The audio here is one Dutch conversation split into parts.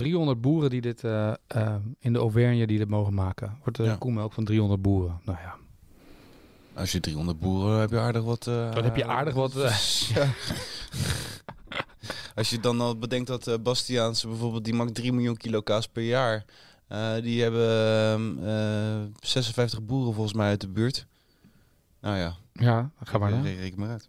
300 boeren die dit eh, eh, in de Auvergne die dit mogen maken. Wordt de Ja. koemelk van 300 boeren. Nou ja, Als je 300 boeren heb je aardig wat. eh, dan heb je aardig wat. Ja. Als je dan al bedenkt dat Bastiaanse bijvoorbeeld, die maakt 3 miljoen kilo kaas per jaar. Die hebben ehm, eh, 56 boeren volgens mij uit de buurt. Nou ja, ja, ga maar. reken maar uit.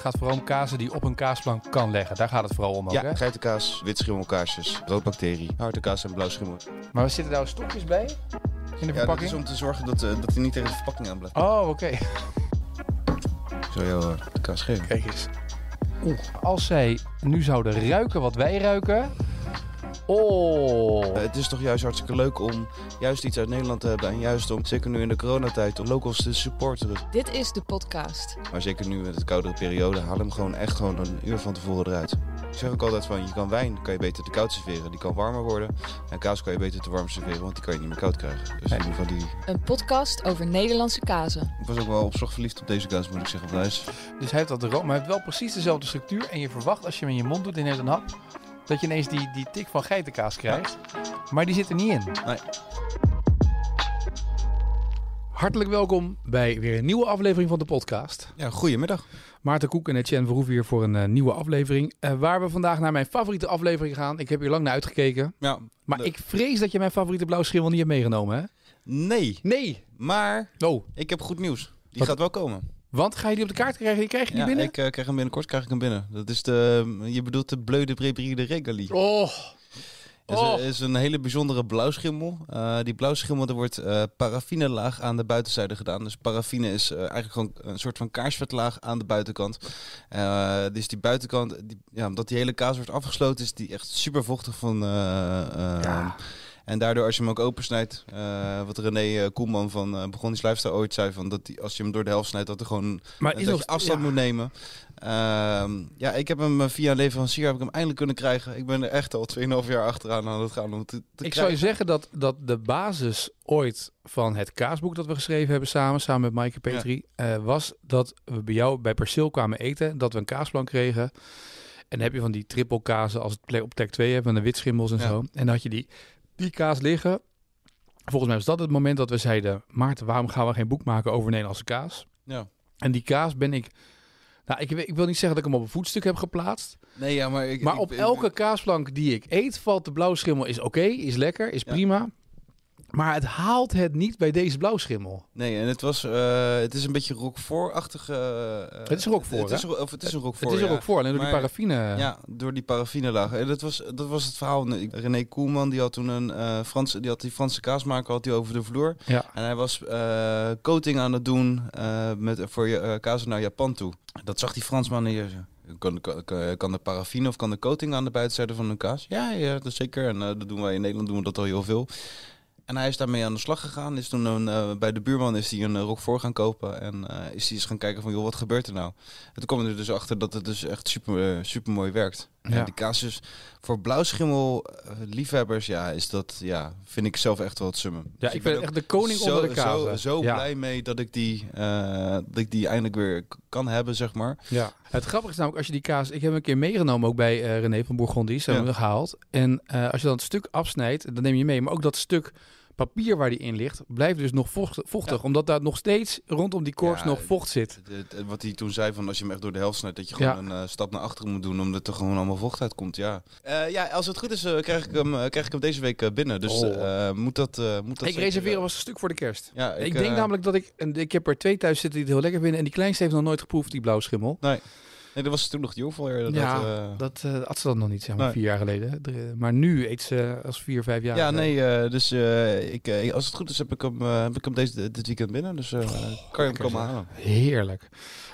Gaat vooral om kazen die op een kaasplank kan leggen. Daar gaat het vooral om ook, hè? Geitenkaas, witschimmelkaarsjes, roodbacterie, hartenkaas en blauwschimel. Maar er zitten daar stokjes bij? In de Ja, dat verpakking? is om te zorgen dat, eh, dat hij niet tegen de verpakking aan blijft. Oh, oké. Zal jou eh, de kaas geven. Kijk eens. Oeh. Als zij nu zouden ruiken wat wij ruiken. Oh. Eh, het is toch juist hartstikke leuk om juist iets uit Nederland te hebben. En juist om, zeker nu in de coronatijd, om locals te supporteren. Dit is de podcast. Maar zeker nu met de koudere periode, haal hem gewoon echt gewoon een uur van tevoren eruit. Ik zeg ook altijd van, je kan wijn kan je beter te koud serveren, die kan warmer worden. En kaas kan je beter te warm serveren, want die kan je niet meer koud krijgen. Dus in ieder geval die... Een podcast over Nederlandse kazen. Ik was ook wel opslag verliefd op deze kaas, moet ik zeggen. Is... Dus hij heeft dat room, maar hij heeft wel precies dezelfde structuur. En je verwacht als je hem in je mond doet en neemt een hap, dat je ineens die, die tik van geitenkaas krijgt. Maar die zit er niet in. Nee. Hartelijk welkom bij weer een nieuwe aflevering van de podcast. Ja, goedemiddag. Maarten Koek en Etienne Verhoeven hier voor een eh, nieuwe aflevering. eh, waar we vandaag naar mijn favoriete aflevering gaan. Ik heb hier lang naar uitgekeken. Ja, Maar de- ik vrees dat je mijn favoriete blauwschimmel niet hebt meegenomen, hè? Nee, Nee. maar Oh, ik heb goed nieuws. Die Wat? gaat wel komen. Want ga je die op de kaart krijgen? Die krijg je die Ja, binnen? ik eh, krijg hem binnenkort krijg ik hem binnen. Dat is de, je bedoelt de Bleu de Bréberie de Regalie. Oh. Het Oh. is, is een hele bijzondere blauwschimmel. Eh, die blauwschimmel, er wordt eh paraffinelaag aan de buitenzijde gedaan. Dus paraffine is eh, eigenlijk gewoon een soort van kaarsvetlaag aan de buitenkant. Eh, dus die buitenkant, die, ja, omdat die hele kaas wordt afgesloten, is die echt super vochtig van... eh, eh, Ja. En daardoor als je hem ook opensnijdt, eh, wat René eh, Koelman van uh, Begonnies Lifestyle ooit zei, van dat die, als je hem door de helft snijdt, dat er gewoon Maar dat is je afstand ja. moet nemen. Ehm, ja, ik heb hem via een leverancier heb ik hem eindelijk kunnen krijgen. Ik ben er echt al 2,5 jaar achteraan aan het gaan om te, te Ik zou je zeggen dat, dat de basis ooit van het kaasboek dat we geschreven hebben samen, samen met Maaike Petri, eh, was dat we bij jou bij Perceel kwamen eten, dat we een kaasplan kregen. En dan heb je van die triple kazen als het op plek 2 hebt, van de witschimmels en Ja. zo. En dan had je die, die kaas liggen. Volgens mij was dat het moment dat we zeiden, Maarten, waarom gaan we geen boek maken over Nederlandse kaas? Ja. En die kaas ben ik, nou ik, ik wil niet zeggen dat ik hem op een voetstuk heb geplaatst. Nee, ja, maar ik, Maar ik- op elke kaasplank die ik eet, valt de blauwschimmel is oké, is lekker, is Ja. prima. Maar het haalt het niet bij deze blauwschimmel. Nee, en het was, eh, het is een beetje roquefort-achtige. eh, Het is roquefort, Het is, of het is een roquefort. het is ook voor, alleen door die paraffine. Ja, door die paraffinelaag. En dat was, dat was het verhaal. René Koelman die had toen een eh Franse, die had die Franse kaasmaker had die over de vloer. Ja. En hij was eh, coating aan het doen eh, met, voor je eh, kaas naar Japan toe. Dat zag die Fransman hier. Kan, kan, kan- de paraffine of kan de coating aan de buitenzijde van een kaas? Ja, ja dat is zeker. En eh, dat doen wij in Nederland doen we dat al heel veel. En hij is daarmee aan de slag gegaan. Is toen een, eh, bij de buurman is hij een uh, voor gaan kopen. En eh, is hij eens gaan kijken van, joh, wat gebeurt er nou? En toen kwam er dus achter dat het dus echt super, eh, super mooi werkt. Ja. En die kaas is voor blauwschimmel eh, liefhebbers, ja, is dat, ja, vind ik zelf echt wel het summum. Ja, Dus ik ben echt de koning zo, onder de kazen. Zo, zo Ja. blij mee dat ik, die, eh, dat ik die eindelijk weer kan hebben, zeg maar. Ja. Het grappige is namelijk, als je die kaas... Ik heb hem een keer meegenomen ook bij eh, René van Bourgondies. Hebben Ja. we gehaald. En eh, als je dan het stuk afsnijdt, dan neem je mee. Maar ook dat stuk papier waar die in ligt, blijft dus nog vocht- vochtig. Ja. Omdat daar nog steeds rondom die korst Ja, nog vocht zit. Wat hij toen zei van als je hem echt door de helft snijdt, dat je gewoon een eh, stap naar achteren moet doen, omdat er gewoon allemaal vocht uitkomt. Ja, Eh, ja als het goed is, eh, krijg, ik hem, krijg ik hem deze week binnen. Dus Oh. moet dat, moet dat ik eh, was een stuk voor de kerst. Ja, Ik, ik, denk namelijk dat ik... En ik heb er twee thuis zitten die het heel lekker vinden. En die kleinste heeft nog nooit geproefd, die blauwschimmel. Nee, nee, dat was toen nog. Dat, ja, eh, dat eh, had ze dan nog niet, zeg maar, Nee. vier jaar geleden. Drie- Maar nu eet ze als vier, vijf jaar. ja, eh, nee, eh, dus eh, ik, eh, als het goed is, heb ik hem, eh, heb ik hem deze, dit weekend binnen. Dus eh, kan je hem komen halen. Heerlijk.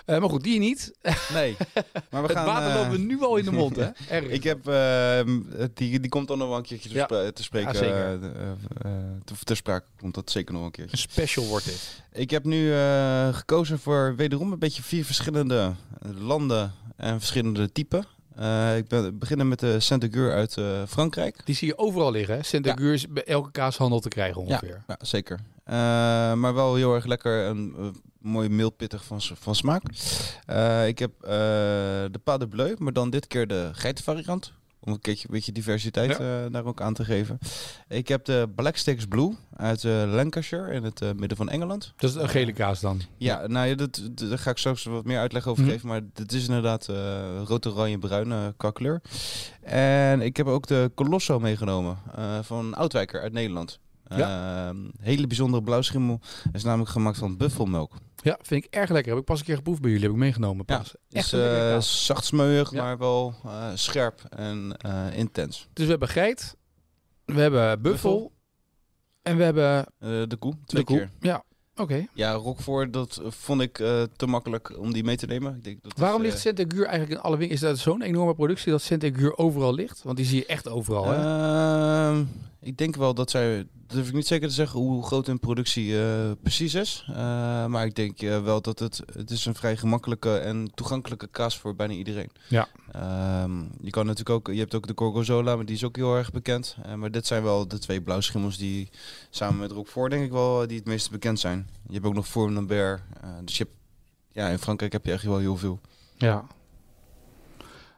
Eh, maar goed, die niet. Nee, maar we het gaan... water eh, me nu al in de mond, hè? Erg. Ik heb, ehm, die, die komt dan nog wel een keertje te, Ja. te spreken. Ja, zeker. eh, eh, eh, te, ter sprake komt dat zeker nog een keertje. Een special wordt dit. Ik heb nu eh, gekozen voor wederom een beetje vier verschillende landen en verschillende typen. Eh, ik ben beginnen met de Saint-Agur uit eh, Frankrijk. Die zie je overal liggen. Saint-Agur is bij elke kaashandel te krijgen ongeveer. Ja, zeker. Eh, maar wel heel erg lekker en eh, mooi mildpittig van, van smaak. Eh, ik heb eh, de Pas de Bleu, maar dan dit keer de geitenvariant. Om een keertje een beetje diversiteit eh, daar ook aan te geven. Ik heb de Black Sticks Blue uit eh, Lancashire in het eh, midden van Engeland. Dat is een gele kaas dan. Ja, nou ja, dat, dat- daar ga ik straks wat meer uitleg over Mhm. geven. Maar dit is inderdaad rood, oranje, bruin eh, qua kleur. En ik heb ook de Colosso meegenomen van Oudwijker uit Nederland. Ehm, hele bijzondere blauwschimmel. is namelijk gemaakt van buffelmelk. Ja, vind ik erg lekker. Heb ik pas een keer geproefd bij jullie. Heb ik meegenomen Ja, pas. Is Echt lekkere eh kaas. zacht smeuig, Ja. maar wel eh, scherp en eh, intens. Dus we hebben geit. We hebben buffel. Buffel. En we hebben de koe, twee de koe. keer. Ja, oké. Ja, Roquefort, dat vond ik te makkelijk om die mee te nemen. Ik denk, dat Waarom is, ligt Saint-Agur eigenlijk in alle winkels? Is dat zo'n enorme productie dat Saint-Agur overal ligt? Want die zie je echt overal, hè? Ik denk wel dat zij, dat durf ik niet zeker te zeggen hoe groot hun productie eh, precies is. Eh, maar ik denk eh, wel dat het, het is een vrij gemakkelijke en toegankelijke kaas voor bijna iedereen. Ja. Ehm, je kan natuurlijk ook, je hebt ook de Gorgonzola, maar die is ook heel erg bekend. Maar dit zijn wel de twee blauwschimmels die samen met Roquefort denk ik wel die het meest bekend zijn. Je hebt ook nog Lambert. eh dus je hebt, ja, in Frankrijk heb je echt wel heel veel. Ja.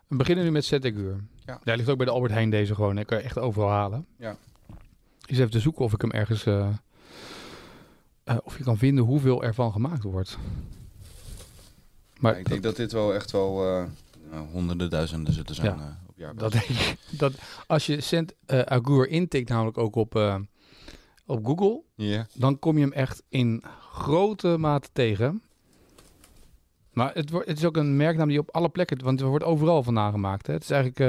We beginnen nu met Saint-Agur. Ja. Daar ligt ook bij de Albert Heijn deze gewoon. Ik kan je echt overal halen. Ja. Eens even te zoeken of ik hem ergens... eh, eh, of je kan vinden hoeveel ervan gemaakt wordt. Maar Ja, ik denk dat dit wel echt wel eh, nou, honderden duizenden zullen zijn Ja. op jaar. Dat, dat, als je eh, Agur intikt, namelijk ook op, op Google, Ja. dan kom je hem echt in grote mate tegen. Maar het, wordt, het is ook een merknaam die op alle plekken, want er wordt overal vandaan gemaakt. Hè? Het is eigenlijk,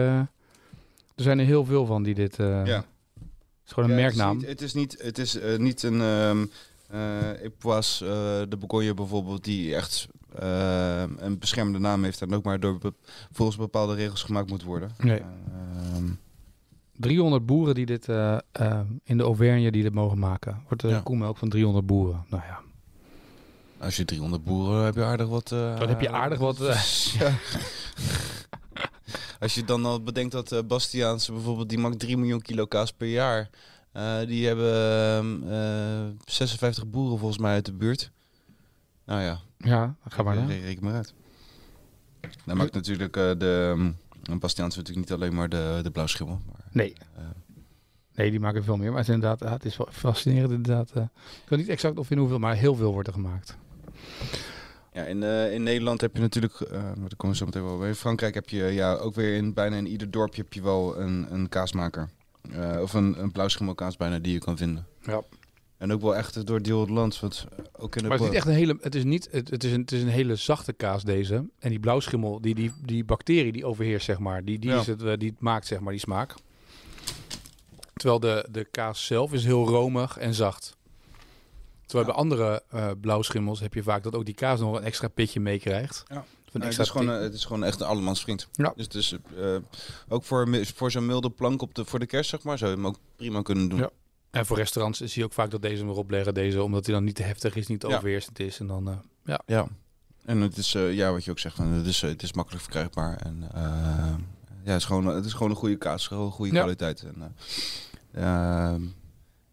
er zijn er heel veel van die dit. Ja. Is gewoon een Ja, merknaam. Het is niet, het is, niet, het is, eh, niet een Epoisse, eh, de Bourgogne bijvoorbeeld, die echt een beschermde naam heeft en ook maar door be- volgens bepaalde regels gemaakt moet worden. Nee. Ehm, 300 boeren die dit in de Auvergne die dit mogen maken. Wordt de Ja. koemelk van 300 boeren. Nou ja, als je 300 boeren heb je aardig wat. dan heb je aardig wat. ja. Als je dan al bedenkt dat eh Bastiaanse bijvoorbeeld, die maakt 3 miljoen kilo kaas per jaar. Eh, die hebben ehm, eh, 56 boeren volgens mij uit de buurt. Nou ja, ja, ga maar. Re- naar. re- Reken maar uit. Dan maakt natuurlijk de um, Bastiaans natuurlijk niet alleen maar de, de blauwschimmel. Maar, Nee. Nee, die maken veel meer. Maar het is inderdaad, ja, het is wel fascinerend inderdaad. ik weet niet exact of in hoeveel, maar heel veel wordt er gemaakt. Ja, in, eh, in Nederland heb je natuurlijk, maar daar komen we zo meteen wel bij. In Frankrijk heb je ja, ook weer in bijna in ieder dorpje heb je wel een, een kaasmaker. Eh, of een, een blauwschimmelkaas bijna die je kan vinden. Ja. En ook wel echt door deel het land. Want ook in de Maar het is niet echt een hele, het is niet, het, het, is een, het is een hele zachte kaas deze. En die blauwschimmel, die, die, die bacterie die overheerst zeg maar, die, die Ja. is het, die maakt zeg maar die smaak. Terwijl de, de kaas zelf is heel romig en zacht. Terwijl Ja. bij andere eh, blauwschimmels heb je vaak dat ook die kaas nog een extra pitje meekrijgt. Ja. Nee, het, is gewoon, eh, het is gewoon echt een allemans vriend. Ja. Dus het is eh, ook voor, voor zo'n milde plank op de, voor de kerst, zeg maar, zou je hem ook prima kunnen doen. Ja. En voor restaurants zie je ook vaak dat deze hem erop leggen. Deze, omdat hij dan niet te heftig is, niet te Ja. overheersend is. En dan, eh, ja. Ja. En het is, eh, ja, wat je ook zegt, van, het, is, het is makkelijk verkrijgbaar. En ja, het is, gewoon, het is gewoon een goede kaas, gewoon een goede Ja. kwaliteit. En, eh, ehm,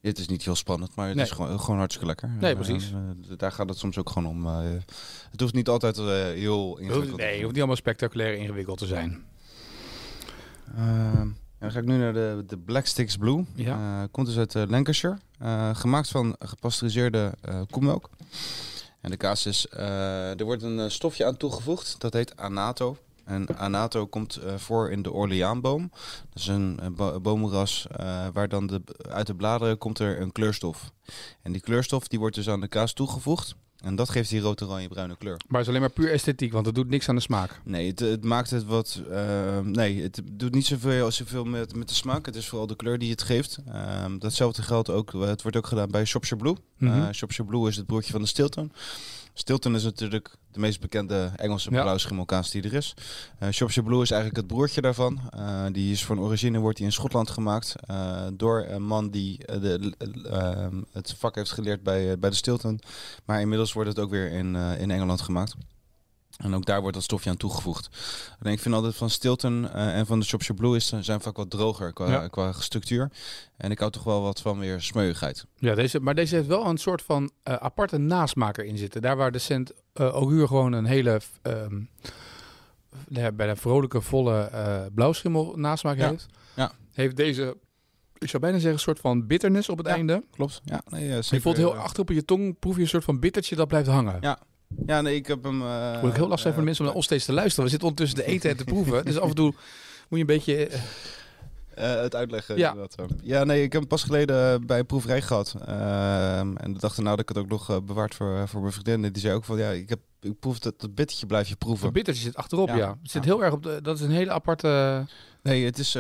het is niet heel spannend, maar het Nee. is gewoon, gewoon hartstikke lekker. Nee, En, precies. eh, daar gaat het soms ook gewoon om. eh, het hoeft niet altijd eh, heel ingewikkeld Nee, het hoeft niet allemaal spectaculair ingewikkeld te zijn. Ehm, dan ga ik nu naar de, de Black Sticks Blue. Ja. Eh, komt dus uit eh, Lancashire. Eh, gemaakt van gepasteuriseerde eh koemelk. En de kaas is... eh, er wordt een eh, stofje aan toegevoegd. Dat heet anato. En anato komt eh, voor in de Orleaanboom. Dat is een eh, bo- boomras eh, waar dan de, uit de bladeren komt er een kleurstof. En die kleurstof die wordt dus aan de kaas toegevoegd. En dat geeft die rood oranje bruine kleur. Maar het is alleen maar puur esthetiek, want het doet niks aan de smaak. Nee, het, het maakt het wat. eh, nee, het doet niet zoveel, zoveel met, met de smaak. Het is vooral de kleur die het geeft. Ehm, datzelfde geldt ook. Het wordt ook gedaan bij Shropshire Blue. Mhm. Eh, Shropshire Blue is het broertje van de Stilton. Stilton is natuurlijk de meest bekende Engelse blauwschimmelkaas die er is. Shropshire Blue is eigenlijk het broertje daarvan. Eh, die is van origine wordt die in Schotland gemaakt eh, door een man die eh, de, eh, het vak heeft geleerd bij, bij de Stilton. Maar inmiddels wordt het ook weer in, in Engeland gemaakt. En ook daar wordt dat stofje aan toegevoegd. En ik vind altijd van Stilton eh, en van de Shropshire Blue is, zijn vaak wat droger qua, Ja. qua structuur. En ik hou toch wel wat van weer smeuigheid. Ja, deze, maar deze heeft wel een soort van eh, aparte nasmaker in zitten. Daar waar de Cent eh Auguur gewoon een hele ja, bij de vrolijke, volle eh blauwschimmel nasmaak Ja, heeft, ja. heeft deze, ik zou bijna zeggen, een soort van bitterness op het Ja, einde. Klopt. Ja, nee, eh, Je zeker, voelt heel eh, achter op je tong, proef je een soort van bittertje dat blijft hangen. Ja, Ja, nee, ik heb hem... eh, Het wordt heel lastig voor de eh, mensen om naar ons steeds te luisteren. We zitten ondertussen te eten en te proeven. Dus af en toe moet je een beetje... eh, Eh, het uitleggen. Ja. inderdaad, ja, nee, ik heb hem pas geleden eh, bij een proeverij gehad. Ehm, en de dag daarna had ik het ook nog eh, bewaard voor, voor mijn vriendin. En Die zei ook van, ja, ik, heb, ik proef dat, dat bittertje blijf je proeven. een bittertje zit achterop, ja. Ja. Het zit Ja. heel erg op de... Dat is een hele aparte... Nee, het is...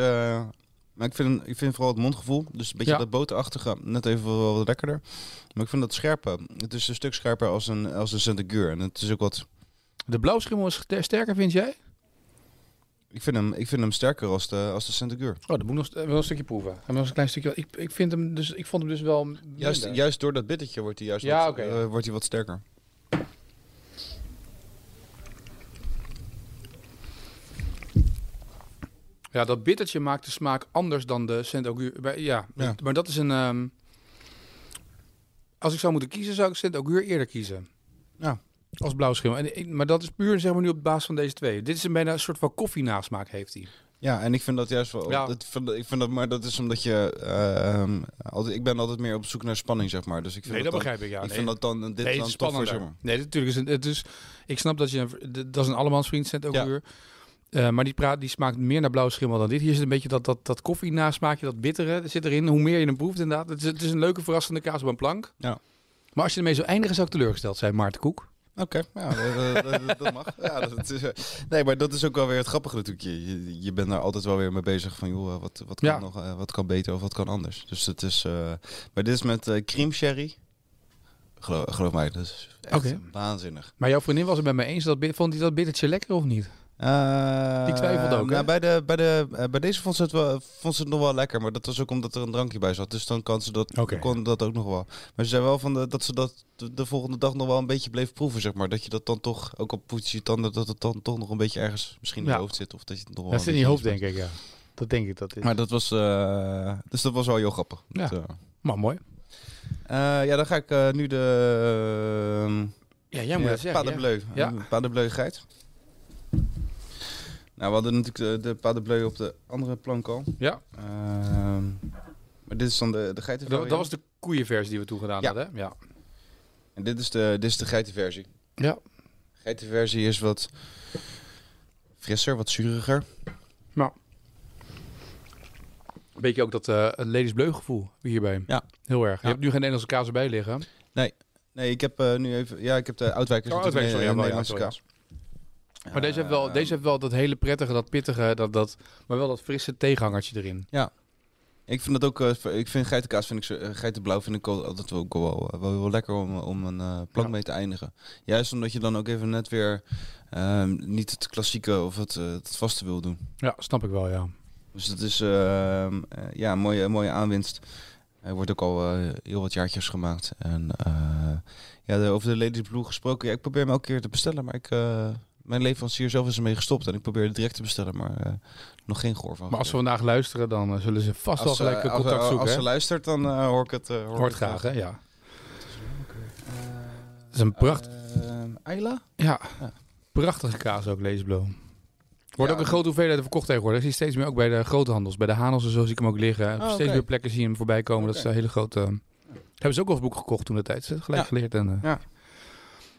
maar ik vind, ik vind vooral het mondgevoel, dus een beetje Ja. dat boterachtige, net even wel wat lekkerder. Maar ik vind dat scherpe. Het is een stuk scherper als een, als een Saint-Agur. En het is ook wat... De blauwschimmel is ster- sterker, vind jij? Ik vind hem, ik vind hem sterker als de, als de Saint-Agur. Oh, dan moet ik nog, wel een stukje proeven. En nog een klein stukje. Ik, ik, vind hem dus, ik vond hem dus wel. Juist, minder. juist door dat bittertje wordt hij juist Ja, wat, oké, eh, wordt hij wat sterker. Ja, dat bittertje maakt de smaak anders dan de Saint Augur. Ja, Ja. maar dat is een. ehm, als ik zou moeten kiezen, zou ik Saint Augur eerder kiezen. Ja. Als blauwschimmel. En maar dat is puur zeg maar nu op basis van deze twee. Dit is een bijna een soort van koffienasmaak heeft hij. Ja, en ik vind dat juist wel. Ja. Dat, ik vind dat, maar dat is omdat je. eh, ehm, altijd, ik ben altijd meer op zoek naar spanning, zeg maar. Dus ik vind Nee, dat dan- begrijp ik. Ja, ik nee. vind dat dan dit nee, dan toffer, spannender. zeg maar. Nee, natuurlijk is het, is. Ik snap dat je dat is een allemansvriend Saint Augur. Eh, maar die, praat, die smaakt meer naar blauwschimmel dan dit. Hier zit een beetje dat, dat, dat koffie nasmaakje, dat bittere zit erin. Hoe meer je hem proeft inderdaad. Het is, het is een leuke verrassende kaas op een plank. Ja. Maar als je ermee zou eindigen, zou ik teleurgesteld zijn, Maarten Koek. Oké, ja, dat, dat- dat- dat mag. Ja, dat is, eh, nee, maar dat is ook wel weer het grappige natuurlijk. Je, je, bent daar altijd wel weer mee bezig van, joh, wat, wat, kan, Ja. nog, eh, wat kan beter of wat kan anders. Dus het is, eh, maar dit is met eh cream sherry. Geloof, geloof mij, dat is echt waanzinnig. Maar jouw vriendin was het met mij eens. Dat, vond hij dat bittertje lekker of niet? Eh, Die twijfelde ook, nou, bij, de, bij, de, eh, bij deze vond ze, het wel, vond ze het nog wel lekker, maar dat was ook omdat er een drankje bij zat. Dus dan kan ze dat, kon dat ook nog wel. Maar ze zei wel van de, dat ze dat de, de volgende dag nog wel een beetje bleef proeven, zeg maar. Dat je dat dan toch, ook al poets je tanden, dat het dan toch nog een beetje ergens misschien in Ja. je hoofd zit. Of dat je het nog wel Dat zit in je hoofd, denk ik, ja. Dat denk ik dat is. Maar dat was, eh, dus dat was wel heel grappig. Ja. Dat, Maar mooi. ja, dan ga ik nu de... Ja, jij moet zeggen. Pas de. Bleu. Ja. Ja. Pas de Bleu geit. Nou, we hadden natuurlijk de, de Pas de Bleu op de andere plank al. Ja, Ehm, maar dit is dan de, de geiten dat, was de koeienversie die we toen gedaan Ja. hadden. hè? Ja. En dit is de, dit is de geitenversie. ja. Geitenversie is wat frisser, wat zuriger. Een beetje ook dat eh Ladies Bleu gevoel hierbij. Ja. Heel erg. Je hebt nu geen Nederlandse kaas erbij liggen. Nee, ik heb eh, nu even... Ja, ik heb de Oudwijkers. Oh, Oudwijkers, sorry, ja, Nederlandse kaas. Maar deze heeft, wel, deze heeft wel dat hele prettige, dat pittige, dat, dat, maar wel dat frisse tegenhangertje erin. Ik vind dat ook... eh, ik vind geitenkaas, vind ik, eh, geitenblauw vind ik al- altijd ook wel, wel, wel lekker om, om een eh, plank Ja. mee te eindigen. Juist omdat je dan ook even net weer ehm, niet het klassieke of het, het vaste wil doen. Ja, snap ik wel, ja. Dus dat is ehm, eh, ja, een mooie, mooie aanwinst. Er wordt ook al heel wat jaartjes gemaakt. En ja, de- over de Ladies Blue gesproken. Ja, ik probeer hem elke keer te bestellen, maar ik, mijn leverancier zelf is ermee gestopt. En ik probeer het direct te bestellen, maar eh, nog geen gehoor van. Maar als we vandaag luisteren, dan eh, zullen ze vast wel gelijk contact als, zoeken. als hè? ze luistert, dan eh, hoor ik het. hoor Hoort het graag, hè? Ja. Het is een pracht, ehm, Ayla? ja, Ja. prachtige kaas ook, Ladies Blue. Wordt Ja, ook een grote hoeveelheid verkocht tegenwoordig. Ik zie steeds meer ook bij de grote handels. Bij de Hanels en zo zie ik hem ook liggen. Oh, steeds meer plekken zie je hem voorbij komen. Dat is een hele grote... Hebben ze ook al als boek gekocht toen de tijd. Gelijk Ja. geleerd. En, eh, Ja.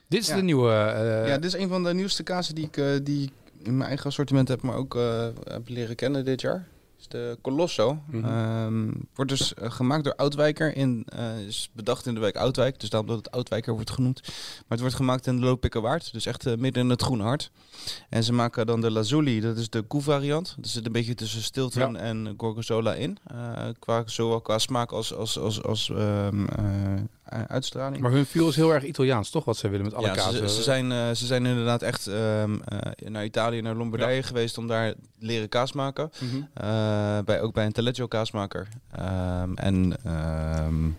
Dit is Ja. de nieuwe... eh, ja, dit is een van de nieuwste kazen die ik, eh, die ik in mijn eigen assortiment heb, maar ook eh, heb leren kennen dit jaar. Is de Colosso. Ehm, wordt dus eh, gemaakt door Oudwijker. In, eh, is bedacht in de wijk Oudwijk. Dus daarom dat het Oudwijker wordt genoemd. Maar het wordt gemaakt in de Lopikkerwaard. Dus echt eh, midden in het groene hart. En ze maken dan de Lazuli. Dat is de koe-variant. Dat zit een beetje tussen Stilton Ja. en Gorgonzola in. Qua, zowel qua smaak als, als, als, als ehm, eh, uitstraling. Maar hun viel is heel erg Italiaans, toch? Wat ze willen met alle Ja, kazen. ze, ze, zijn, ze zijn inderdaad echt ehm, eh, naar Italië, naar Lombardije geweest om daar leren kaas maken. Mhm. Bij, ook bij een Taleggio kaasmaker. Ehm, en ehm,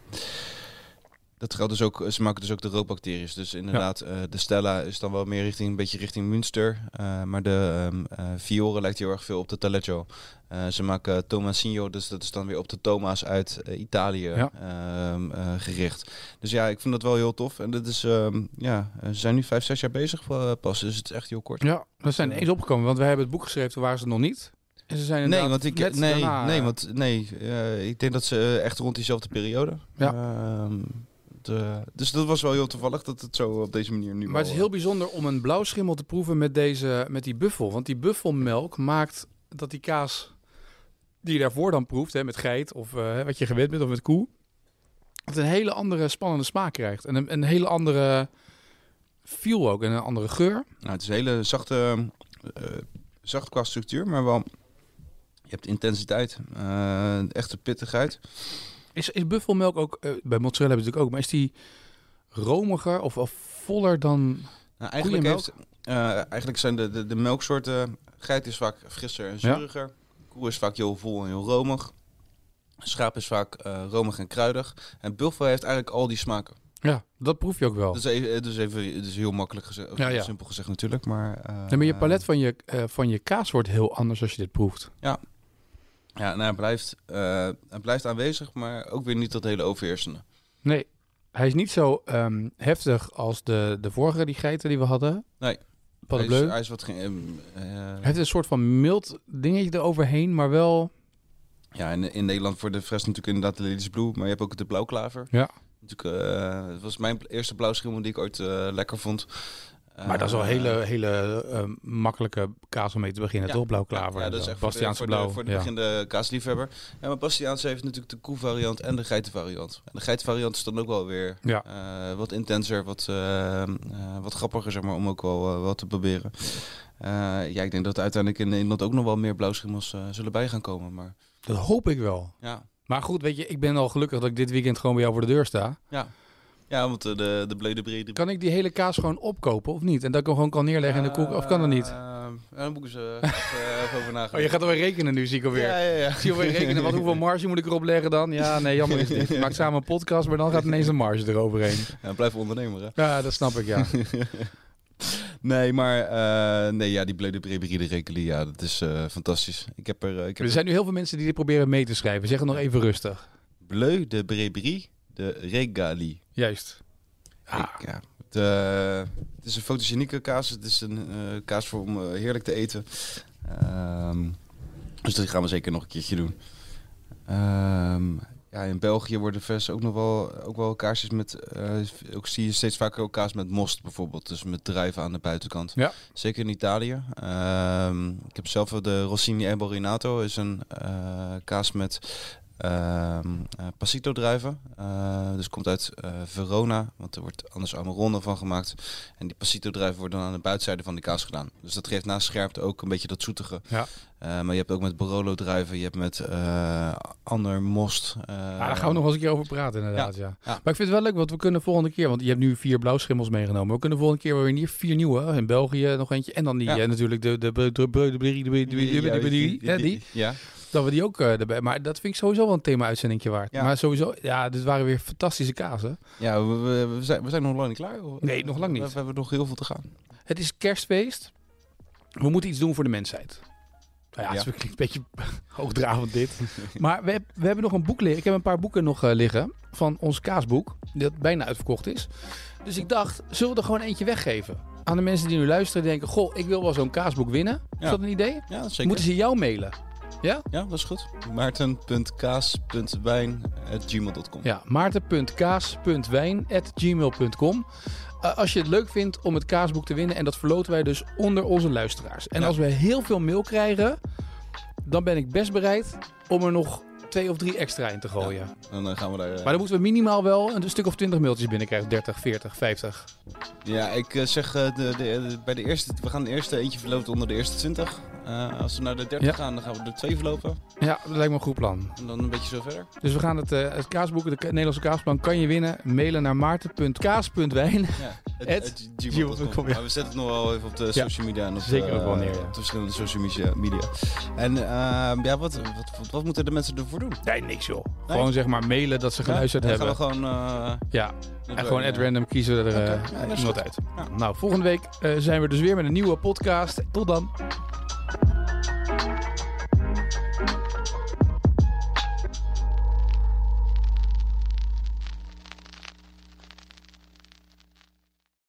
dat geldt dus ook, ze maken dus ook de rookbacteriën. Dus inderdaad, eh, de Stella is dan wel meer richting, een beetje richting Münster. Eh, maar de um, uh, Fiore lijkt heel erg veel op de Taleggio. ze maken Tomasino, dus dat is dan weer op de Thomas uit Italië ja. um, gericht. Dus ja, ik vind dat wel heel tof. En dat is, um, ja, ze zijn nu vijf, zes jaar bezig pas, dus het is echt heel kort. Ja, we zijn eens opgekomen, want wij hebben het boek geschreven, toen waren ze nog niet. En ze zijn nee, want ik nee, daarna, nee, want nee, ik denk dat ze echt rond diezelfde periode. Ja. Uh, dus dat was wel heel toevallig dat het zo op deze manier nu Maar het is heel bijzonder om een blauwschimmel te proeven met, deze, met die buffel. Want die buffelmelk maakt dat die kaas die je daarvoor dan proeft, hè, met geit of uh, wat je gewend bent of met koe, het een hele andere spannende smaak krijgt. En een, een hele andere feel ook en een andere geur. Nou, het is een hele zachte, uh, zacht qua structuur, maar wel, je hebt intensiteit, echte pittigheid. Is, is buffelmelk ook, uh, bij mozzarella hebben ze natuurlijk ook, maar is die romiger of, of voller dan nou, eigenlijk, heeft, uh, eigenlijk zijn de, de, de melksoorten, geit is vaak frisser en zuriger, ja. koe is vaak heel vol en heel romig, schaap is vaak romig en kruidig en buffel heeft eigenlijk al die smaken. Ja, dat proef je ook wel. Dus even, dus even dus heel makkelijk gezegd, ja, ja. simpel gezegd natuurlijk, maar... Uh, nee, maar je palet van je, uh, van je kaas wordt heel anders als je dit proeft. Ja, ja, nou, hij blijft, uh, hij blijft aanwezig, maar ook weer niet dat hele overheersende. Nee, hij is niet zo um, heftig als de, de vorige die geiten die we hadden. Nee. Hij is, hij is wat uh, hij heeft een soort van mild dingetje eroverheen, maar wel... Ja, in, in Nederland voor de fres natuurlijk inderdaad de Ladies Blue, maar je hebt ook de blauwklaver. Ja. Natuurlijk, uh, het was mijn eerste blauwschimmel die ik ooit lekker vond. Maar dat is wel een hele, hele uh, makkelijke kaas om mee te beginnen, ja. toch? Blauwklaver. Ja, dat is echt Bastiaanse voor de, blauw. Voor de, voor de beginnende kaasliefhebber. Ja, maar Bastiaanse heeft natuurlijk de koe-variant en de geitenvariant. En de geitenvariant is dan ook wel weer ja. uh, wat intenser, wat, uh, wat grappiger, zeg maar, om ook wel wat te proberen. ja, ik denk dat uiteindelijk in Nederland ook nog wel meer blauwschimmels zullen bij gaan komen. Maar... Dat hoop ik wel. Ja. Maar goed, weet je, ik ben al gelukkig dat ik dit weekend gewoon bij jou voor de deur sta. Ja. Ja, want de, de bleu de brede... Kan ik die hele kaas gewoon opkopen of niet? En dat ik hem gewoon kan neerleggen in de koek? Of kan dat niet? Uh, ja, dan moeten ze even over nagaan. Oh, je gaat alweer rekenen nu, zie ik alweer. Ja, ja, ja. Zie je alweer rekenen. Wat, hoeveel marge moet ik erop leggen dan? Ja, nee, jammer is dit. Je maakt samen een podcast, maar dan gaat ineens een marge eroverheen. Ja, blijf ondernemer, hè? Ja, dat snap ik, ja. Nee, maar uh, nee, ja, die bleu de Bréberie de Rekeli, ja, dat is uh, fantastisch. Ik heb er, ik heb er zijn nu heel veel mensen die dit proberen mee te schrijven. Zeg het nog even rustig. Bleu de Bréberie de Regali. Juist. Ik, ja. Het, uh, het, is een fotogenieke kaas. Het is een uh, kaas voor om uh, heerlijk te eten. Um, dus dat gaan we zeker nog een keertje doen. Um, ja, in België worden vers ook nog wel, ook wel kaarsjes met... ook zie je steeds vaker ook kaas met most bijvoorbeeld. Dus met drijven aan de buitenkant. Ja. Zeker in Italië. Um, ik heb zelf de Rossini Eborinato. is een kaas met uh, uh, Passito druiven. Uh, dus komt uit uh, Verona, want er wordt anders Amarone van gemaakt. En die Passito druiven worden dan aan de buitenzijde van de kaas gedaan. Dus dat geeft naast scherpte ook een beetje dat zoetige. Ja. maar je hebt ook met Barolo druiven, je hebt met ander most. Ah, daar gaan we nog eens een keer over praten inderdaad, ja. ja. ja. Maar ik vind het wel leuk, want we kunnen volgende keer, want je hebt nu vier blauwschimmels meegenomen. We kunnen volgende keer weer hier vier nieuwe. In België nog eentje. En dan die natuurlijk de de de de de de die. Dat we die ook uh, erbij. Maar dat vind ik sowieso wel een thema-uitzendingje waard. Ja. Maar sowieso, ja, dit waren weer fantastische kazen. Ja, we, we, we, zijn, we zijn nog lang niet klaar. Hoor. Nee, nog lang niet. We, we, hebben nog heel veel te gaan. Het is kerstfeest. We moeten iets doen voor de mensheid. Nou ja, ja. het klinkt een beetje hoogdravend dit. maar we, we hebben nog een boek liggen. Ik heb een paar boeken nog uh, liggen van ons kaasboek. Dat bijna uitverkocht is. Dus ik dacht, zullen we er gewoon eentje weggeven? Aan de mensen die nu luisteren denken... Goh, ik wil wel zo'n kaasboek winnen. Ja. Is dat een idee? Ja, zeker. Moeten ze jou mailen? Ja? Ja, dat is goed. maarten.kaas.wijn.gmail.com Ja, maarten.kaas.wijn.gmail.com uh, Als je het leuk vindt om het kaasboek te winnen. En dat verloten wij dus onder onze luisteraars. En ja. als we heel veel mail krijgen, dan ben ik best bereid om er nog twee of drie extra in te gooien. Ja, en dan gaan we daar, uh... Maar dan moeten we minimaal wel een stuk of 20 mailtjes binnenkrijgen. 30, 40, 50. Ja, ik uh, zeg uh, de, de, bij de eerste, we gaan de eerste eentje verloten onder de eerste 20. als we naar de 30 ja. gaan, dan gaan we er twee verlopen. Ja, dat lijkt me een goed plan. En dan een beetje zo verder. Dus we gaan het, het kaasboek, de Nederlandse kaasplan, kan je winnen. Mailen naar maarten.kaas.wijn. Ja. At gmail.com. ja. Maar we zetten het nog wel even op de social media en op, Zeker ook wel neer, ja. op de verschillende social media. En ehm, ja, wat, wat, moeten de mensen ervoor doen? Nee, niks joh. Gewoon zeg maar mailen dat ze geluisterd Dan hebben. gaan we gewoon... eh, Ja, en gewoon at random kiezen we er eh, iemand uit. Nou, volgende week eh, zijn we dus weer met een nieuwe podcast. Tot dan.